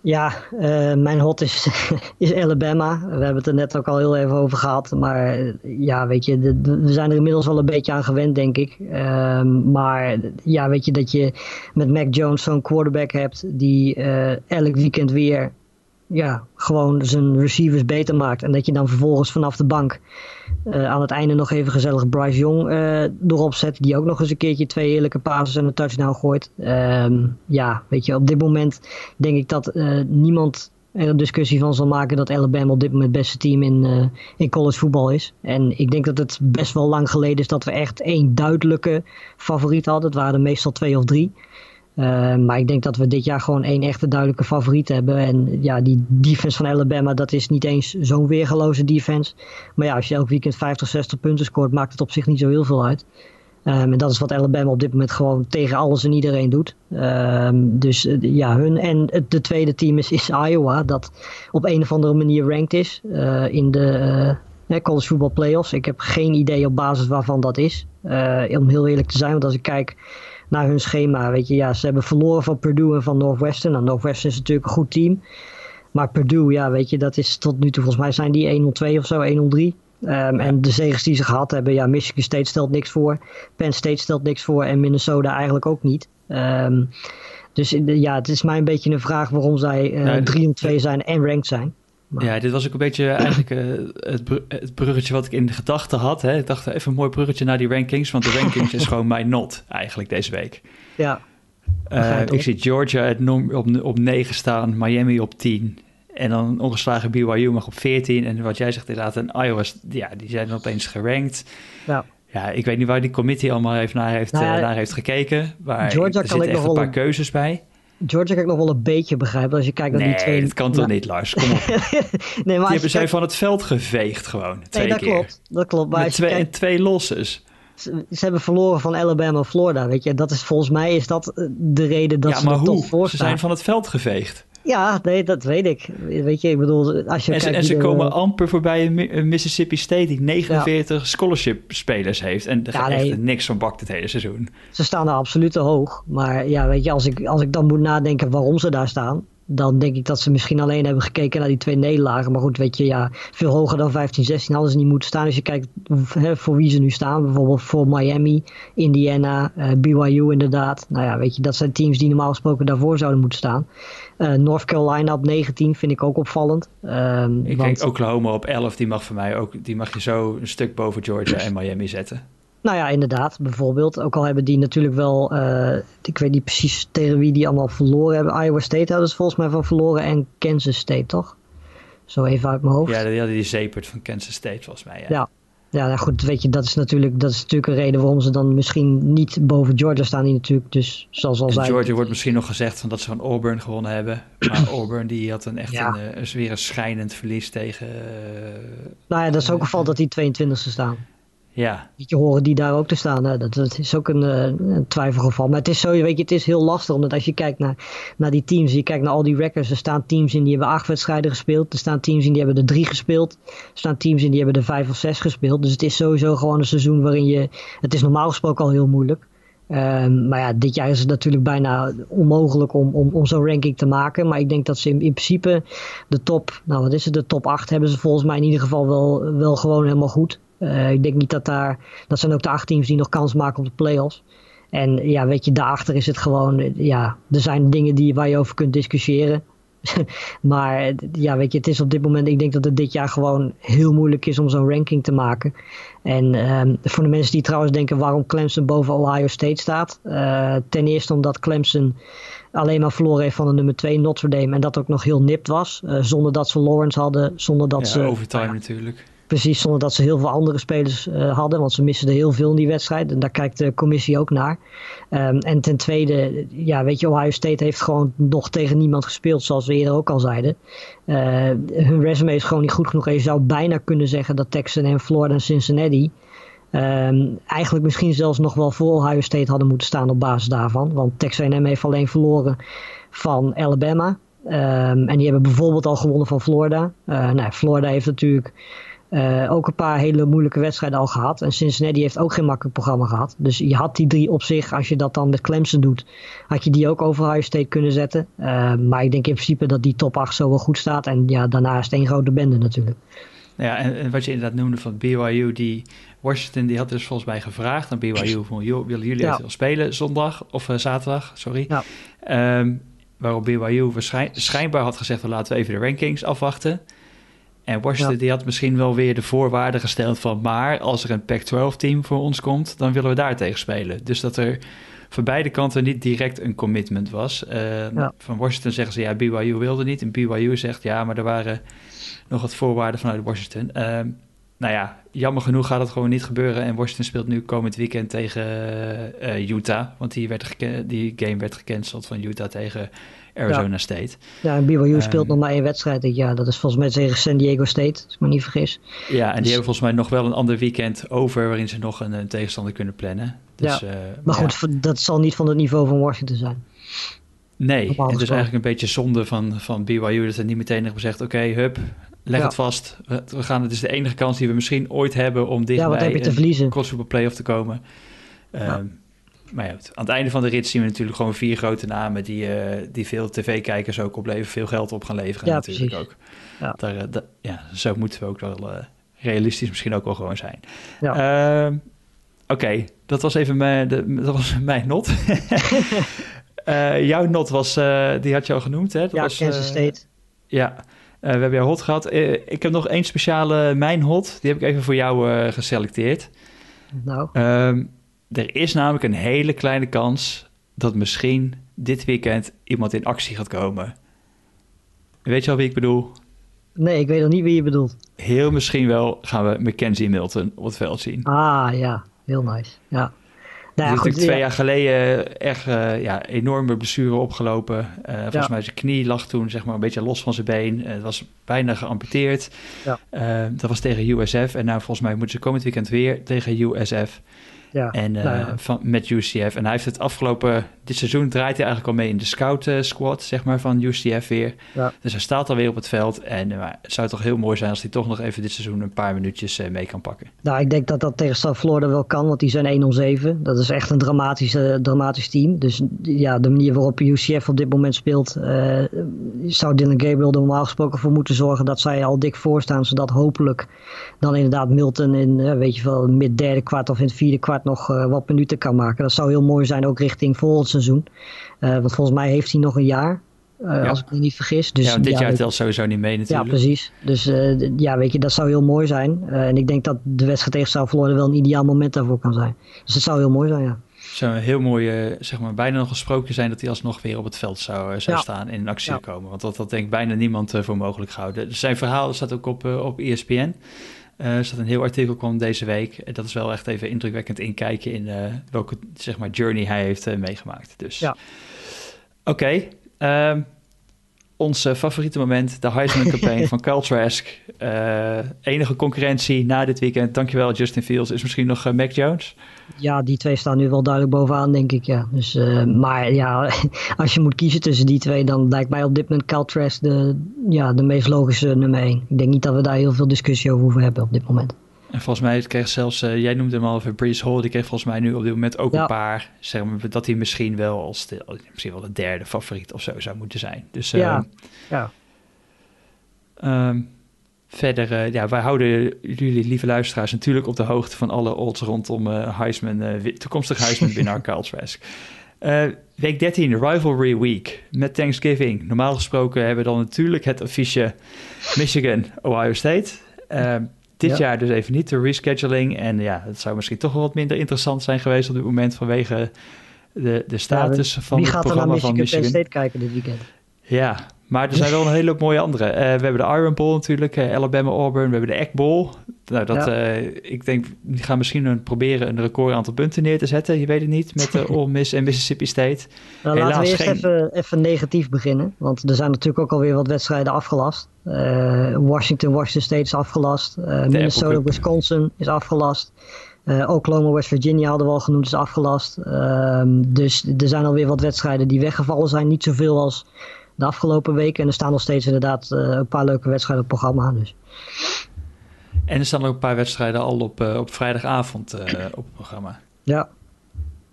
Ja, uh, mijn hot is, is Alabama. We hebben het er net ook al heel even over gehad. Maar ja, weet je, de, de, we zijn er inmiddels wel een beetje aan gewend, denk ik. Uh, maar ja, weet je, dat je met Mac Jones zo'n quarterback hebt die uh, elk weekend weer ja, gewoon zijn receivers beter maakt. En dat je dan vervolgens vanaf de bank uh, aan het einde nog even gezellig Bryce Young uh, erop zet. Die ook nog eens een keertje twee heerlijke passes en een touchdown gooit. Um, ja, weet je, op dit moment denk ik dat uh, niemand er een discussie van zal maken dat Alabama op dit moment het beste team in, in college voetbal is. En ik denk dat het best wel lang geleden is dat we echt één duidelijke favoriet hadden. Het waren meestal twee of drie. Uh, maar ik denk dat we dit jaar gewoon één echte duidelijke favoriet hebben. En ja, die defense van Alabama, dat is niet eens zo'n weergeloze defense. Maar ja, als je elk weekend 50, 60 punten scoort, maakt het op zich niet zo heel veel uit. Um, en dat is wat Alabama op dit moment gewoon tegen alles en iedereen doet. Um, dus uh, ja, hun en het de tweede team is, Iowa, dat op een of andere manier ranked is uh, in de college football playoffs. Ik heb geen idee op basis waarvan dat is, om heel eerlijk te zijn. Want als ik kijk naar hun schema, weet je, ja, ze hebben verloren van Purdue en van Northwestern. Nou, Northwestern is natuurlijk een goed team. Maar Purdue, ja, weet je, dat is tot nu toe, volgens mij zijn die 1-2 of zo, 1-3. Um, en de zegens die ze gehad hebben, ja, Michigan State stelt niks voor. Penn State stelt niks voor en Minnesota eigenlijk ook niet. Um, dus ja, het is mij een beetje een vraag waarom zij uh, ja, 3 2 zijn en ranked zijn. Maar... Ja, dit was ook een beetje eigenlijk uh, het, het, bruggetje wat ik in de gedachten had. Hè. Ik dacht even een mooi bruggetje naar die rankings, want de rankings is gewoon mijn not eigenlijk deze week. Ja. Uh, ik zie Georgia op, op 9 staan, Miami op 10, en dan ongeslagen BYU mag op 14. En wat jij zegt inderdaad, en Iowa, ja, die zijn opeens gerankt. Ja. Ja, ik weet niet waar die committee allemaal heeft naar, heeft, nou, naar heeft gekeken. Maar Georgia er ik nog een paar keuzes bij. Georgia kan ik nog wel een beetje begrijpen als je kijkt naar nee, die twee... Nee, dat kan toch niet, Lars? Kom op. nee, maar die hebben zij van het veld geveegd gewoon, twee nee, dat keer. klopt. Dat klopt. Maar Met twee, kijkt... twee losses. Ze, ze, hebben verloren van Alabama en Florida, weet je. Dat is volgens mij is dat de reden dat ja, ze maar er hoe? Ze zijn van het veld geveegd. Ja, nee, dat weet ik. Weet je, ik bedoel, als je en, kijkt... En ze de, komen amper voorbij een Mississippi State die 49 ja. scholarship spelers heeft. En er gaat nee. echt niks van bakt het hele seizoen. Ze staan er absoluut te hoog. Maar ja, weet je, als ik, als ik dan moet nadenken waarom ze daar staan... dan denk ik dat ze misschien alleen hebben gekeken naar die twee nederlagen. Maar goed, weet je, ja, veel hoger dan 15, 16 hadden ze niet moeten staan. Als je kijkt hè, voor wie ze nu staan, bijvoorbeeld voor Miami, Indiana, uh, BYU inderdaad. Nou ja, weet je, dat zijn teams die normaal gesproken daarvoor zouden moeten staan. Uh, North Carolina op 19 vind ik ook opvallend. Um, ik want... denk Oklahoma op 11, die mag voor mij ook, die mag je zo een stuk boven Georgia en Miami zetten. Nou ja, inderdaad, bijvoorbeeld. Ook al hebben die natuurlijk wel, uh, ik weet niet precies tegen wie die allemaal verloren hebben. Iowa State hadden ze volgens mij van verloren en Kansas State, toch? Zo even uit mijn hoofd. Ja, die hadden die zepert van Kansas State volgens mij. Ja, ja. Ja, nou goed, weet je, dat is, natuurlijk, dat is natuurlijk een reden waarom ze dan misschien niet boven Georgia staan. Die natuurlijk, dus zoals al zei. Georgia wordt misschien nog gezegd van dat ze van Auburn gewonnen hebben. Maar Auburn die had een echt ja. een, een, weer een schijnend verlies tegen. Uh, nou ja, dat is ook een geval dat die 22e staan. Ja. Je, horen die daar ook te staan. Dat, is ook een, een twijfelgeval. Maar het is zo, weet je, het is heel lastig. Omdat als je kijkt naar, naar die teams, je kijkt naar al die records. Er staan teams in die hebben acht wedstrijden gespeeld. Er staan teams in die hebben er drie gespeeld. Er staan teams in die hebben er vijf of zes gespeeld. Dus het is sowieso gewoon een seizoen waarin je... Het is normaal gesproken al heel moeilijk. Um, maar ja, dit jaar is het natuurlijk bijna onmogelijk om, om, om zo'n ranking te maken. Maar ik denk dat ze in, in, principe de top, nou wat is het, de top 8 hebben ze volgens mij in ieder geval wel, wel gewoon helemaal goed. Uh, ik denk niet dat daar, dat zijn ook de acht teams die nog kans maken op de playoffs. En ja, weet je, daarachter is het gewoon, ja, er zijn dingen die, waar je over kunt discussiëren. maar ja, weet je, het is op dit moment, ik denk dat het dit jaar gewoon heel moeilijk is om zo'n ranking te maken. En um, voor de mensen die trouwens denken waarom Clemson boven Ohio State staat. Uh, ten eerste omdat Clemson alleen maar verloren heeft van de nummer 2 Notre Dame. En dat ook nog heel nipt was. Uh, zonder dat ze Lawrence hadden, zonder dat ja, ze... overtime natuurlijk. Precies, zonder dat ze heel veel andere spelers uh, hadden. Want ze missen er heel veel in die wedstrijd. En daar kijkt de commissie ook naar. Um, en ten tweede, ja, weet je, Ohio State heeft gewoon nog tegen niemand gespeeld. Zoals we eerder ook al zeiden. Uh, hun resume is gewoon niet goed genoeg. En je zou bijna kunnen zeggen dat Texas en Florida en Cincinnati... Um, eigenlijk misschien zelfs nog wel voor Ohio State hadden moeten staan op basis daarvan. Want Texas A&M heeft alleen verloren van Alabama. Um, en die hebben bijvoorbeeld al gewonnen van Florida. Uh, nou, Florida heeft natuurlijk... Uh, ook een paar hele moeilijke wedstrijden al gehad. En Cincinnati heeft ook geen makkelijk programma gehad. Dus je had die drie op zich, als je dat dan met Clemson doet, had je die ook over Ohio State kunnen zetten. Uh, maar ik denk in principe dat die top 8 zo wel goed staat. En ja, daarna is het één grote bende natuurlijk. Ja, en, en, wat je inderdaad noemde van BYU, die Washington, die had dus volgens mij gevraagd aan BYU van, joh, willen jullie ja. spelen zondag of uh, zaterdag, sorry. Ja. Um, waarop BYU waarschijn, schijnbaar had gezegd, laten we even de rankings afwachten. En Washington die had misschien wel weer de voorwaarden gesteld van... maar als er een Pac-12-team voor ons komt, dan willen we daar tegen spelen. Dus dat er voor beide kanten niet direct een commitment was. Uh, Van Washington zeggen ze, ja, BYU wilde niet. En BYU zegt, ja, maar er waren nog wat voorwaarden vanuit Washington. Uh, nou ja, jammer genoeg gaat het gewoon niet gebeuren. En Washington speelt nu komend weekend tegen uh, Utah. Want die, werd die game werd gecanceld van Utah tegen Arizona State. Ja, en BYU speelt ehm, nog maar één wedstrijd dit jaar. Dat is volgens mij tegen San Diego State, als ik me niet vergis. Ja, en die dus- hebben volgens mij nog wel een ander weekend over... waarin ze nog een, tegenstander kunnen plannen. Dus, ja. Uh, maar goed, dat zal niet van het niveau van Washington zijn. Nee, het is eigenlijk een beetje zonde van, van BYU... dat er niet meteen hebben gezegd... oké, hup, leg het vast. We gaan, het is de enige kans die we misschien ooit hebben... om dichtbij ja, een crossover playoff te komen. Um, maar ja, aan het einde van de rit zien we natuurlijk gewoon vier grote namen die, uh, die veel tv-kijkers ook opleveren, veel geld op gaan leveren ja, natuurlijk precies. ook. Ja. Daar, uh, ja, zo moeten we ook wel uh, realistisch misschien ook wel gewoon zijn. Ja. Ehm, oké, dat was even mijn, de, dat was mijn not. jouw not was, die had je al genoemd, hè? Dat ja, was, Kansas State. Ja, we hebben jouw hot gehad. ik heb nog één speciale mijn hot, die heb ik even voor jou geselecteerd. Nou. Um, er is namelijk een hele kleine kans dat misschien dit weekend iemand in actie gaat komen. Weet je al wie ik bedoel? Nee, ik weet nog niet wie je bedoelt. Heel misschien wel gaan we Mackenzie Milton op het veld zien. Ah ja, heel nice. Ja. Nou, ja, goed, twee jaar geleden echt uh, ja, enorme blessure opgelopen. Uh, volgens mij zijn knie lag toen zeg maar een beetje los van zijn been. Uh, het was bijna geamputeerd. Ja. dat was tegen USF. En nou volgens mij moeten ze komend weekend weer tegen USF. Ja, en, uh, nou van, met UCF. En hij heeft het afgelopen, dit seizoen draait hij eigenlijk al mee in de scout uh, squad, zeg maar, van UCF weer. Ja. Dus hij staat alweer op het veld. En uh, het zou toch heel mooi zijn als hij toch nog even dit seizoen een paar minuutjes mee kan pakken. Nou, ik denk dat dat tegen South Florida wel kan, want die zijn 1-0-7. Dat is echt een dramatische, dramatisch team. Dus ja, de manier waarop UCF op dit moment speelt, zou Dylan Gabriel er normaal gesproken voor moeten zorgen dat zij al dik voorstaan, zodat hopelijk dan inderdaad Milton in, weet je wel, mid derde kwart of in het vierde kwart nog uh, wat minuten kan maken. Dat zou heel mooi zijn, ook richting volgend seizoen. Uh, want volgens mij heeft hij nog een jaar. Uh, Als ik me niet vergis. Dus, ja, dit jaar telt sowieso niet mee natuurlijk. Ja, precies. Dus ja, weet je, dat zou heel mooi zijn. en ik denk dat de wedstrijd tegen South Florida wel een ideaal moment daarvoor kan zijn. Dus het zou heel mooi zijn, ja. Het zou een heel mooi, zeg maar, bijna nog gesproken zijn dat hij alsnog weer op het veld zou, zou staan en in actie komen. Want dat, dat denkt bijna niemand voor mogelijk gehouden. Dus zijn verhaal staat ook op, op ESPN. Uh, er staat een heel artikel kwam deze week. Dat is wel echt even indrukwekkend inkijken in uh, welke zeg maar, journey hij heeft uh, meegemaakt. Dus ja. oké. Okay, ehm, ons favoriete moment, de Heisman campaign van Kyle Trask. enige concurrentie na dit weekend. Dankjewel Justin Fields. Is misschien nog Mac Jones? Ja, die twee staan nu wel duidelijk bovenaan, denk ik. Ja. Dus, uh, maar ja, als je moet kiezen tussen die twee, dan lijkt mij op dit moment Caltrash de, ja, de meest logische nummer één. Ik denk niet dat we daar heel veel discussie over hoeven hebben op dit moment. En volgens mij kreeg zelfs, uh, jij noemde hem al over Breeze Hall, die kreeg volgens mij nu op dit moment ook een paar, zeg maar, dat hij misschien wel als de, misschien wel de derde favoriet of zo zou moeten zijn. Dus ja, ja. Um, Verder, uh, ja, wij houden jullie, lieve luisteraars, natuurlijk op de hoogte van alle odds rondom uh, Heisman, uh, toekomstig Heisman-winnaar Kyle Trask. week 13, Rivalry Week met Thanksgiving. Normaal gesproken hebben we dan natuurlijk het affiche Michigan, Ohio State. Dit jaar dus even niet, de rescheduling. En ja, het zou misschien toch wel wat minder interessant zijn geweest op dit moment vanwege de, de status van het programma van Michigan. Wie gaat er naar Michigan State kijken dit weekend? Ja, maar er zijn wel een hele hoop mooie andere. Uh, we hebben de Iron Bowl natuurlijk, uh, Alabama Auburn. We hebben de Egg Bowl. Nou, dat, ja. uh, ik denk, die gaan misschien een, proberen een record aantal punten neer te zetten. Je weet het niet, met de Ole Miss en Mississippi State. Nou, laten we eerst geen... even, even negatief beginnen. Want er zijn natuurlijk ook alweer wat wedstrijden afgelast. Washington, Washington State is afgelast. Minnesota, Wisconsin is afgelast. Oklahoma, West Virginia hadden we al genoemd, is afgelast. Ehm, dus er zijn alweer wat wedstrijden die weggevallen zijn. Niet zoveel als de afgelopen weken. En er staan nog steeds inderdaad uh, een paar leuke wedstrijden op het programma. Dus. En er staan ook een paar wedstrijden al op, uh, op vrijdagavond uh, op het programma. Ja.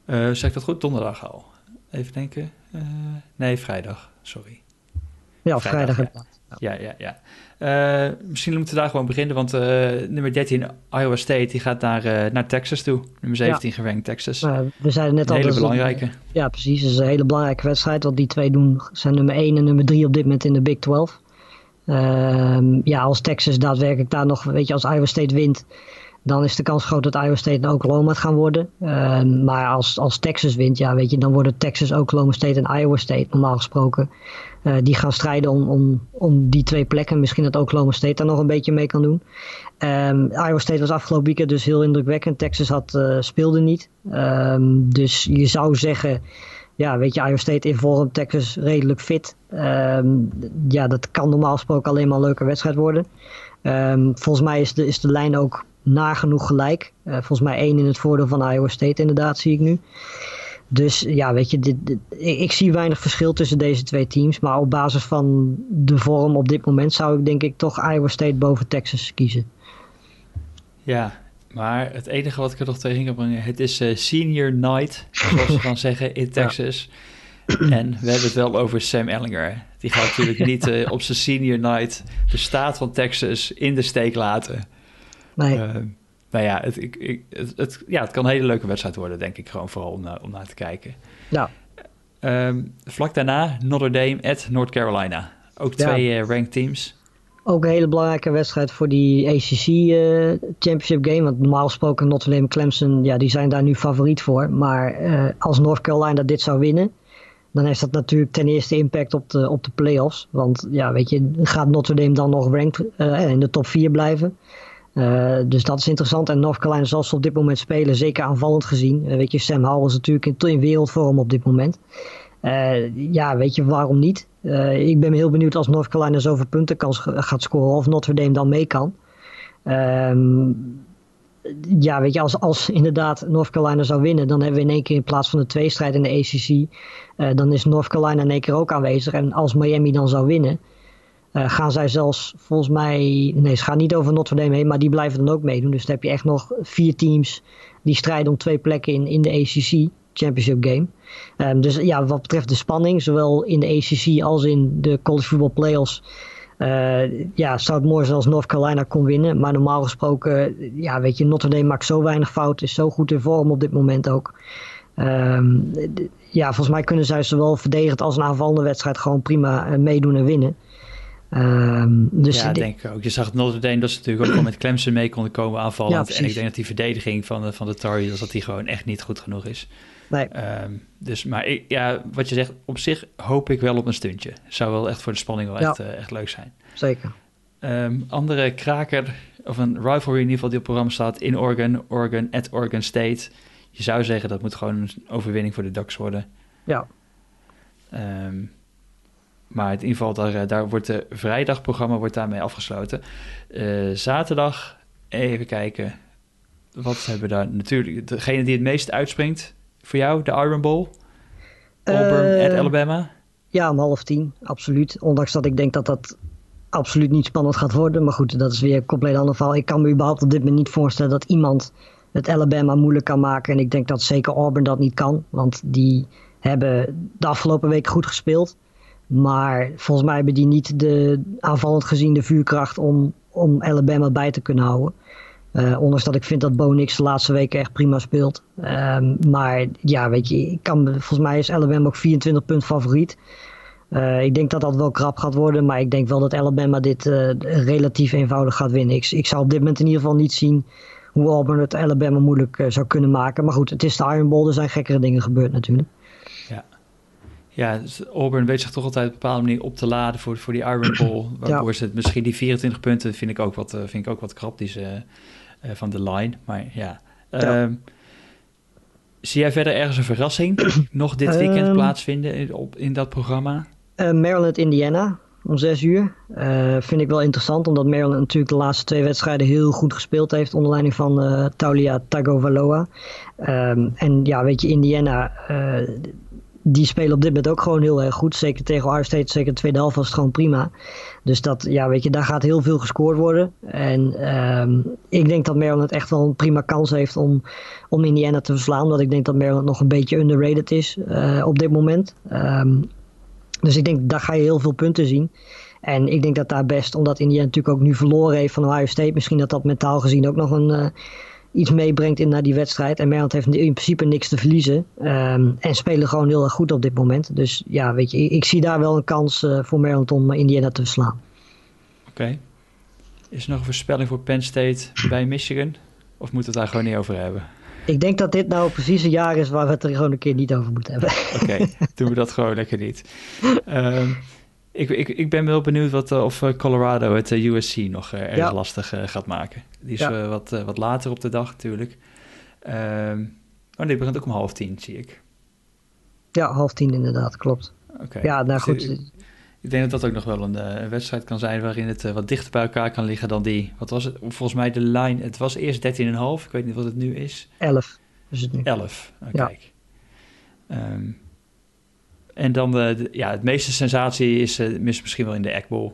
zeg ik dat goed? Donderdag al. Even denken. nee, vrijdag. Sorry. Ja, vrijdag. vrijdag ja. ja, ja, ja. Uh, misschien moeten we daar gewoon beginnen, want uh, nummer 13, Iowa State, die gaat naar, uh, naar Texas toe. Nummer 17 ja. gerankt Texas. we zeiden net een al. hele belangrijke. ja, precies. Het is een hele belangrijke wedstrijd, want die twee doen, zijn nummer 1 en nummer 3 op dit moment in de Big 12. Ehm, ja, als Texas daadwerkelijk daar nog, weet je, als Iowa State wint, dan is de kans groot dat Iowa State en Oklahoma het gaan worden. Ehm, maar als, als Texas wint, ja, weet je, dan worden Texas, Oklahoma State en Iowa State normaal gesproken. Uh, die gaan strijden om, om, om die twee plekken. Misschien dat Oklahoma State daar nog een beetje mee kan doen. Um, Iowa State was afgelopen weekend dus heel indrukwekkend. Texas had, uh, speelde niet. Um, dus je zou zeggen, ja, weet je, Iowa State in vorm, Texas redelijk fit. ja, dat kan normaal gesproken alleen maar een leuke wedstrijd worden. volgens mij is de, is de lijn ook nagenoeg gelijk. Uh, volgens mij één in het voordeel van Iowa State inderdaad, zie ik nu. Dus ja, weet je, dit, ik, zie weinig verschil tussen deze twee teams. Maar op basis van de vorm op dit moment zou ik denk ik toch Iowa State boven Texas kiezen. Ja, maar het enige wat ik er nog tegen kan brengen, het is uh, senior night, zoals ze gaan zeggen, in Texas. En we hebben het wel over Sam Ellinger. Die gaat natuurlijk niet uh, op zijn senior night de staat van Texas in de steek laten. Nee. Uh, nou ja het, ik, het, het, ja, het kan een hele leuke wedstrijd worden, denk ik, gewoon vooral om, om naar te kijken. Ja. Um, vlak daarna Notre Dame at North Carolina. Ook twee ja. uh, ranked teams. Ook een hele belangrijke wedstrijd voor die ACC uh, Championship game. Want normaal gesproken Notre Dame Clemson, ja, die zijn daar nu favoriet voor. Maar uh, als North Carolina dit zou winnen, dan heeft dat natuurlijk ten eerste impact op de, op de playoffs. Want ja, weet je, gaat Notre Dame dan nog ranked in de top 4 blijven? Uh, dus dat is interessant. En North Carolina, zoals ze op dit moment spelen, zeker aanvallend gezien. Uh, weet je, Sam Howell is natuurlijk in, in wereldvorm op dit moment. Uh, ja, weet je, waarom niet? ik ben heel benieuwd als North Carolina zoveel punten kan, gaat scoren of Notre Dame dan mee kan. Ehm, ja, weet je, als, als inderdaad North Carolina zou winnen, dan hebben we in één keer in plaats van de tweestrijd in de ACC, dan is North Carolina in één keer ook aanwezig. En als Miami dan zou winnen, uh, gaan zij zelfs volgens mij, nee ze gaan niet over Notre Dame heen, maar die blijven dan ook meedoen. Dus dan heb je echt nog vier teams die strijden om twee plekken in, in de ACC Championship Game. Um, dus ja, wat betreft de spanning, zowel in de ACC als in de college football playoffs, uh, ja, zou het mooi zijn als North Carolina kon winnen. Maar normaal gesproken, ja, weet je, Notre Dame maakt zo weinig fout, is zo goed in vorm op dit moment ook. Um, ja, volgens mij kunnen zij zowel verdedigend als een aanvallende wedstrijd gewoon prima uh, meedoen en winnen. Um, dus ja, denk ik ook. Je zag Notre Dame dat ze natuurlijk ook wel met Clemson mee konden komen aanvallen. Ja, en ik denk dat die verdediging van de, van de Tar Heels, dat die gewoon echt niet goed genoeg is. Nee. Um, dus, maar ik, ja, wat je zegt, op zich hoop ik wel op een stuntje. Zou wel echt voor de spanning wel echt, uh, echt leuk zijn. Zeker. Um, andere kraker, of een rivalry in ieder geval die op programma staat, in Oregon, Oregon at Oregon State. Je zou zeggen dat moet gewoon een overwinning voor de Ducks worden. Ja. Um, maar in ieder geval, daar, eh, daar wordt de vrijdagprogramma wordt daarmee afgesloten. Uh, zaterdag, even kijken. Wat hebben we daar? Natuurlijk, degene die het meest uitspringt voor jou, de Iron Bowl. Auburn uh, at Alabama. Ja, om half tien, absoluut. Ondanks dat ik denk dat dat absoluut niet spannend gaat worden. Maar goed, dat is weer een compleet ander verhaal. Ik kan me überhaupt op dit moment niet voorstellen dat iemand het Alabama moeilijk kan maken. En ik denk dat zeker Auburn dat niet kan. Want die hebben de afgelopen week goed gespeeld. Maar volgens mij hebben die niet de aanvallend gezien de vuurkracht om, om Alabama bij te kunnen houden. Uh, ondanks dat ik vind dat Bo Nix de laatste weken echt prima speelt. Um, maar ja, weet je, ik kan, volgens mij is Alabama ook 24 punt favoriet. Uh, ik denk dat dat wel krap gaat worden. Maar ik denk wel dat Alabama dit uh, relatief eenvoudig gaat winnen. Ik, ik zou op dit moment in ieder geval niet zien hoe Auburn het Alabama moeilijk zou kunnen maken. Maar goed, het is de Iron Bowl. Er zijn gekkere dingen gebeurd natuurlijk ja, dus Auburn weet zich toch altijd op een bepaalde manier op te laden voor, voor die Iron Bowl. Waarvoor ja. ze het misschien die 24 punten vind ik ook wat, uh, vind ik ook wat krap, die ze, uh, van de line. Maar ja. ja. Uh, zie jij verder ergens een verrassing nog dit weekend um, plaatsvinden in, op, in dat programma? Eh, Maryland, Indiana om 6 uur. vind ik wel interessant, omdat Maryland natuurlijk de laatste twee wedstrijden heel goed gespeeld heeft onder leiding van Taulia Tagovailoa. Um, en ja, weet je, Indiana die spelen op dit moment ook gewoon heel erg goed. Zeker tegen Ohio State, zeker de tweede helft was het gewoon prima. Dus dat, ja, weet je, daar gaat heel veel gescoord worden. En um, ik denk dat Maryland echt wel een prima kans heeft om, om Indiana te verslaan. Omdat ik denk dat Maryland nog een beetje underrated is uh, op dit moment. Um, dus ik denk, daar ga je heel veel punten zien. En ik denk dat daar best, omdat Indiana natuurlijk ook nu verloren heeft van Ohio State, misschien dat dat mentaal gezien ook nog een... Iets meebrengt in naar die wedstrijd. En Maryland heeft in principe niks te verliezen. Um, en spelen gewoon heel erg goed op dit moment. Dus ja, weet je, ik, ik zie daar wel een kans uh, voor Maryland om Indiana te verslaan. Oké. Is er nog een voorspelling voor Penn State bij Michigan? Of moeten we het daar gewoon niet over hebben? Ik denk dat dit nou precies een jaar is waar we het er gewoon een keer niet over moeten hebben. Oké, doen we dat gewoon lekker niet. Um, ik, ik, ik ben wel benieuwd wat, uh, of Colorado het uh, USC nog erg ja. lastig gaat maken. Die is ja. wat, wat later op de dag natuurlijk. Um, oh nee, begint ook om half tien, zie ik. Ja, half tien inderdaad, klopt. Oké. Ja, nou goed. Ik, ik denk dat dat ook nog wel een, een wedstrijd kan zijn waarin het wat dichter bij elkaar kan liggen dan die. Wat was het? Volgens mij de line, het was eerst 13,5. Ik weet niet wat het nu is. 11 is het nu. 11, oh, ja. kijk. Um, en dan de, de, ja, het meeste sensatie is uh, misschien wel in de Egg Bowl.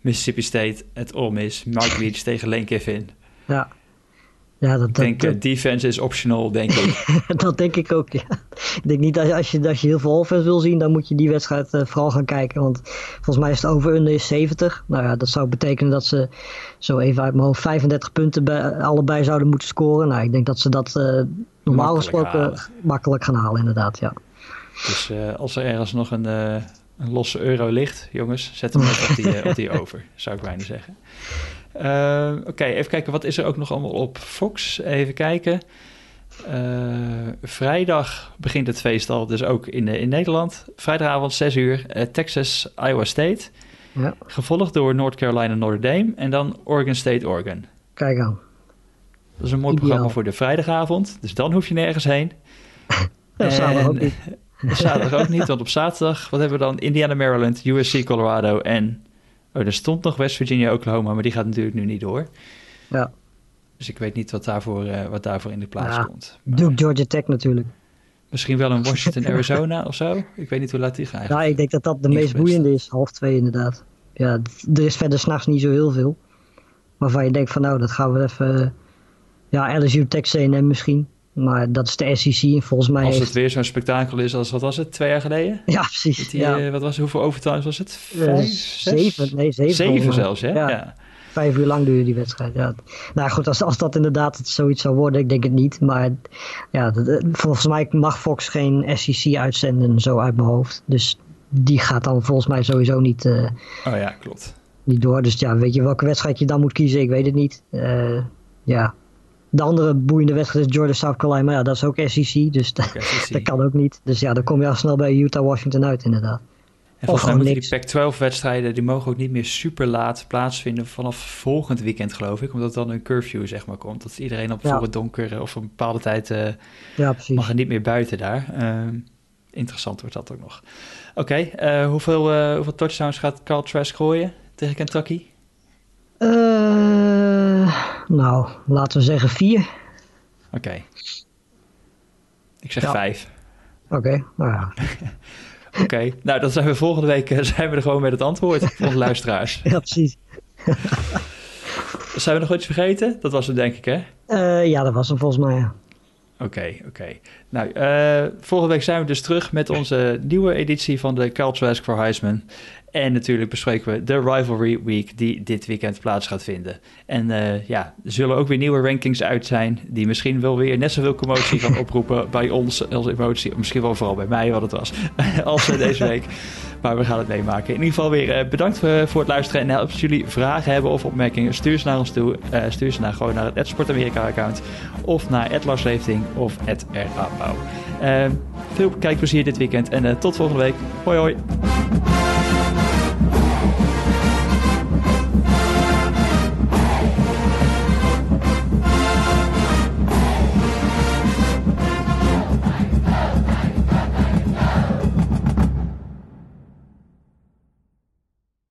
Mississippi State, het Ole Miss, Mark Leach tegen Lane Kiffin. Ja. Ja, dat, ik denk, dat, uh, defense is optional, denk ik. dat denk ik ook, ja. Ik denk niet dat als je, als je heel veel offense wil zien, dan moet je die wedstrijd uh, vooral gaan kijken. Want volgens mij is het over-under is 70. Nou ja, dat zou betekenen dat ze zo even uit mijn hoofd 35 punten bij, allebei zouden moeten scoren. Nou, ik denk dat ze dat uh, normaal Makkelijk gesproken halen. makkelijk gaan halen, inderdaad, ja. Dus uh, als er ergens nog een, uh, een, losse euro ligt, jongens, zet hem op, die, uh, op die over, zou ik bijna zeggen. Oké, okay, even kijken, wat is er ook nog allemaal op Fox? Even kijken. vrijdag begint het feest al, dus ook in, in Nederland. Vrijdagavond 6 uur, Texas, Iowa State. Ja. Gevolgd door North Carolina, Notre Dame en dan Oregon State, Oregon. Kijk aan. Dat is een mooi Ideaal. programma voor de vrijdagavond, dus dan hoef je nergens heen. Ja, samen ook niet. Zaterdag ook niet, want op zaterdag, wat hebben we dan? Indiana, Maryland, USC, Colorado en... Oh, er stond nog West Virginia, Oklahoma, maar die gaat natuurlijk nu niet door. Ja. Dus ik weet niet wat daarvoor, uh, wat daarvoor in de plaats ja, komt. Maar Duke, Georgia Tech natuurlijk. Misschien wel een Washington, Arizona of zo. Ik weet niet hoe laat die gaat. Ja, ik denk dat dat de meest boeiende is. Half twee inderdaad. Ja, er is verder s'nachts niet zo heel veel. Waarvan je denkt van nou, dat gaan we even... Ja, LSU, Texas A&M misschien. Maar dat is de SEC en volgens mij Als heeft... het weer zo'n spektakel is als, wat was het, twee jaar geleden? Ja, precies. Die, ja. uh, wat was, hoeveel overtimes was het? Uh, Vijf, zes? zeven, nee, zeven. Zeven zelfs, hè? Ja. Ja. Vijf uur lang duurde die wedstrijd. Ja. Nou goed, als, als dat inderdaad zoiets zou worden, ik denk het niet. Maar ja, volgens mij mag Fox geen SEC uitzenden, zo uit mijn hoofd. Dus die gaat dan volgens mij sowieso niet, uh, Oh ja, klopt. niet door. Dus ja, weet je welke wedstrijd je dan moet kiezen? Ik weet het niet. Uh, ja. De andere boeiende wedstrijd is Georgia South Carolina. Maar ja, dat is ook SEC. Dus dat, SEC. dat kan ook niet. Dus ja, dan kom je al snel bij Utah Washington uit, inderdaad. En volgens mij die Pac-12-wedstrijden, die mogen ook niet meer super laat plaatsvinden vanaf volgend weekend, geloof ik. Omdat dan een curfew, zeg maar, komt. Dat iedereen op Ja. voor het donker of op een bepaalde tijd eh, Ja, precies. mag er niet meer buiten daar. Ehm, interessant wordt dat ook nog. Oké, eh, hoeveel, eh, hoeveel touchdowns gaat Carl Trask gooien tegen Kentucky? Eh, nou, laten we zeggen vier. Oké. Ik zeg Ja. vijf. Oké, nou ja. Oké, nou dan zijn we volgende week eh, zijn we er gewoon met het antwoord voor onze luisteraars. ja, precies. Zijn we nog iets vergeten? Dat was het denk ik, hè? Eh, ja, dat was hem volgens mij. Ja. Oké, oké. Nou, eh, volgende week zijn we dus terug met onze nieuwe editie van de Carl Trask voor Heisman. En natuurlijk bespreken we de Rivalry Week die dit weekend plaats gaat vinden. En eh, ja, er zullen ook weer nieuwe rankings uit zijn... die misschien wel weer net zoveel commotie gaan oproepen bij ons als emotie. Misschien wel vooral bij mij wat het was, als uh, deze week. Maar we gaan het meemaken. In ieder geval weer uh, bedankt voor, voor het luisteren. En als jullie vragen hebben of opmerkingen, stuur ze naar ons toe. Uh, stuur ze naar, gewoon naar het Sport Amerika account. Of naar het Lars Leefting of het RA Pauw. Uh, veel kijkplezier dit weekend en tot volgende week. Hoi hoi.